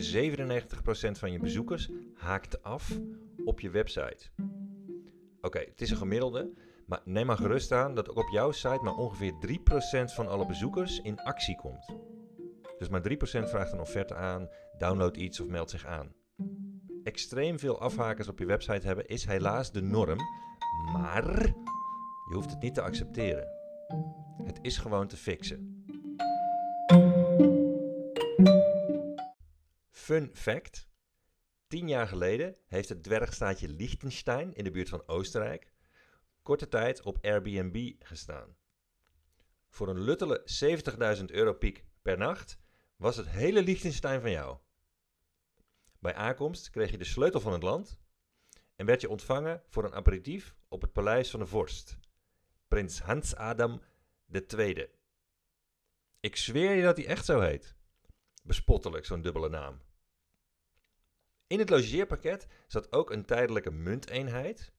ongeveer 97% van je bezoekers haakt af op je website. Oké, het is een gemiddelde, maar neem maar gerust aan dat ook op jouw site maar ongeveer 3% van alle bezoekers in actie komt. Dus maar 3% vraagt een offerte aan, download iets of meldt zich aan. Extreem veel afhakers op je website hebben is helaas de norm, maar je hoeft het niet te accepteren. Het is gewoon te fixen. Fun fact: 10 jaar geleden heeft het dwergstaatje Liechtenstein in de buurt van Oostenrijk korte tijd op Airbnb gestaan. Voor een luttele 70.000 euro piek per nacht was het hele Liechtenstein van jou. Bij aankomst kreeg je de sleutel van het land en werd je ontvangen voor een aperitief op het paleis van de vorst, prins Hans Adam II. Ik zweer je dat hij echt zo heet. Bespottelijk, zo'n dubbele naam. In het logeerpakket zat ook een tijdelijke munteenheid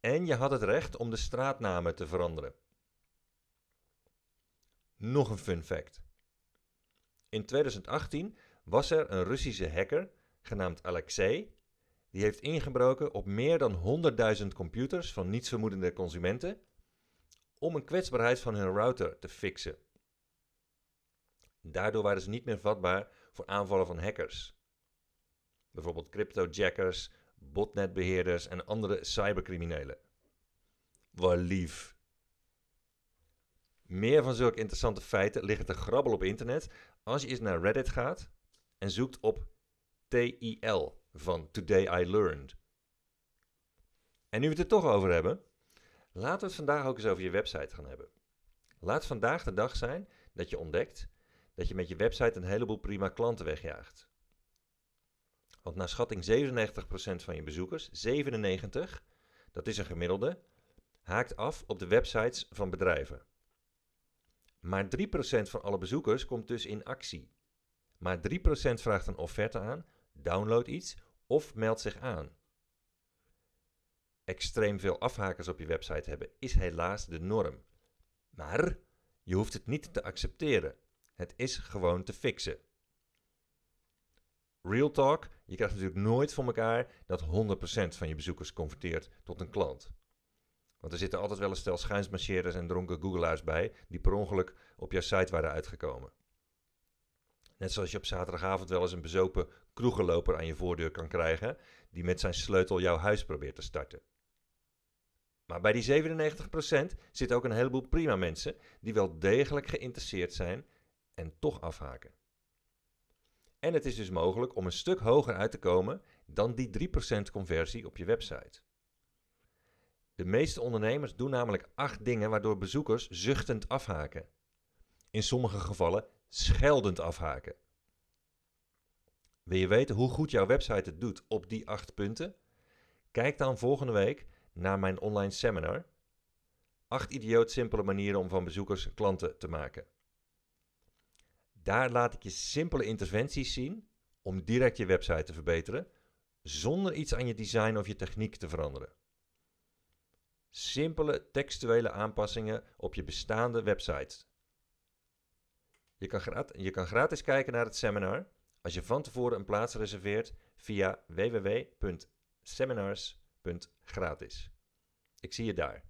en je had het recht om de straatnamen te veranderen. Nog een fun fact. In 2018 was er een Russische hacker genaamd Alexei. Die heeft ingebroken op meer dan 100.000 computers van nietsvermoedende consumenten om een kwetsbaarheid van hun router te fixen. Daardoor waren ze niet meer vatbaar voor aanvallen van hackers. Bijvoorbeeld cryptojackers, botnetbeheerders en andere cybercriminelen. Wat lief. Meer van zulke interessante feiten liggen te grabbel op internet als je eens naar Reddit gaat en zoekt op TIL van Today I Learned. En nu we het er toch over hebben, laten we het vandaag ook eens over je website gaan hebben. Laat vandaag de dag zijn dat je ontdekt dat je met je website een heleboel prima klanten wegjaagt. Want naar schatting 97% van je bezoekers, 97, dat is een gemiddelde, haakt af op de websites van bedrijven. Maar 3% van alle bezoekers komt dus in actie. Maar 3% vraagt een offerte aan, download iets of meldt zich aan. Extreem veel afhakers op je website hebben is helaas de norm. Maar je hoeft het niet te accepteren. Het is gewoon te fixen. Real talk, je krijgt natuurlijk nooit voor elkaar dat 100% van je bezoekers converteert tot een klant. Want er zitten altijd wel een stel schuinsmarcheerders en dronken googelaars bij die per ongeluk op jouw site waren uitgekomen. Net zoals je op zaterdagavond wel eens een bezopen kroegenloper aan je voordeur kan krijgen die met zijn sleutel jouw huis probeert te starten. Maar bij die 97% zitten ook een heleboel prima mensen die wel degelijk geïnteresseerd zijn en toch afhaken. En het is dus mogelijk om een stuk hoger uit te komen dan die 3% conversie op je website. De meeste ondernemers doen namelijk acht dingen waardoor bezoekers zuchtend afhaken. In sommige gevallen scheldend afhaken. Wil je weten hoe goed jouw website het doet op die acht punten? Kijk dan volgende week naar mijn online seminar. 8 idioot simpele manieren om van bezoekers klanten te maken. Daar laat ik je simpele interventies zien om direct je website te verbeteren, zonder iets aan je design of je techniek te veranderen. Simpele textuele aanpassingen op je bestaande website. Je kan, je kan gratis kijken naar het seminar als je van tevoren een plaats reserveert via www.seminars.gratis. Ik zie je daar.